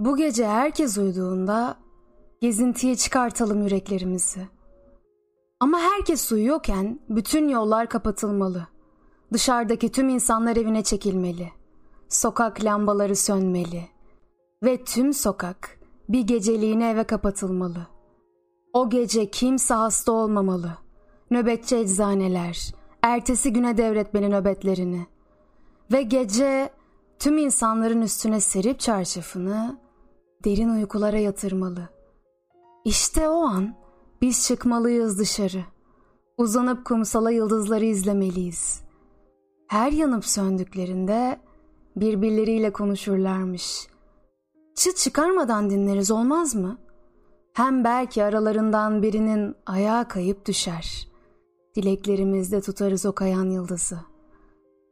Bu gece herkes uyuduğunda gezintiye çıkartalım yüreklerimizi. Ama herkes uyuyorken bütün yollar kapatılmalı. Dışarıdaki tüm insanlar evine çekilmeli. Sokak lambaları sönmeli. Ve tüm sokak bir geceliğine eve kapatılmalı. O gece kimse hasta olmamalı. Nöbetçi eczaneler, ertesi güne devretmeli nöbetlerini. Ve gece tüm insanların üstüne serip çarşafını derin uykulara yatırmalı. İşte o an biz çıkmalıyız dışarı. Uzanıp kumsala yıldızları izlemeliyiz. Her yanıp söndüklerinde birbirleriyle konuşurlarmış. Çıt çıkarmadan dinleriz olmaz mı? Hem belki aralarından birinin ayağa kayıp düşer. Dileklerimizde tutarız o kayan yıldızı.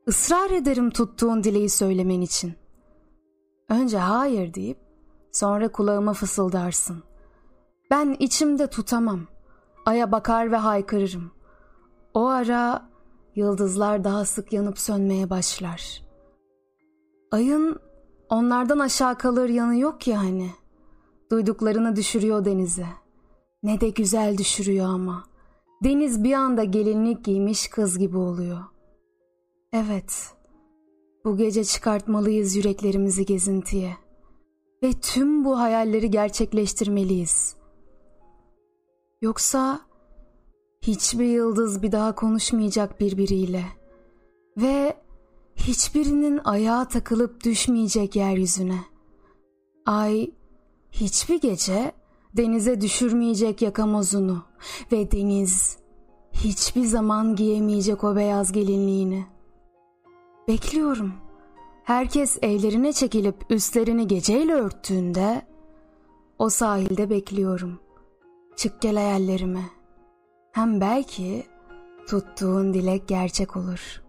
Israr ederim tuttuğun dileği söylemen için. Önce hayır deyip sonra kulağıma fısıldarsın. Ben içimde tutamam. Aya bakar ve haykırırım. O ara yıldızlar daha sık yanıp sönmeye başlar. Ayın onlardan aşağı kalır yanı yok ki hani. Duyduklarını düşürüyor denize. Ne de güzel düşürüyor ama. Deniz bir anda gelinlik giymiş kız gibi oluyor. Evet, bu gece çıkartmalıyız yüreklerimizi gezintiye. Ve tüm bu hayalleri gerçekleştirmeliyiz. Yoksa hiçbir yıldız bir daha konuşmayacak birbiriyle. Ve hiçbirinin ayağa takılıp düşmeyecek yeryüzüne. Ay hiçbir gece denize düşürmeyecek yakamozunu ve deniz hiçbir zaman giyemeyecek o beyaz gelinliğini. Bekliyorum. Herkes evlerine çekilip üstlerini geceyle örttüğünde o sahilde bekliyorum. Çık gel hayallerime. Hem belki tuttuğun dilek gerçek olur.''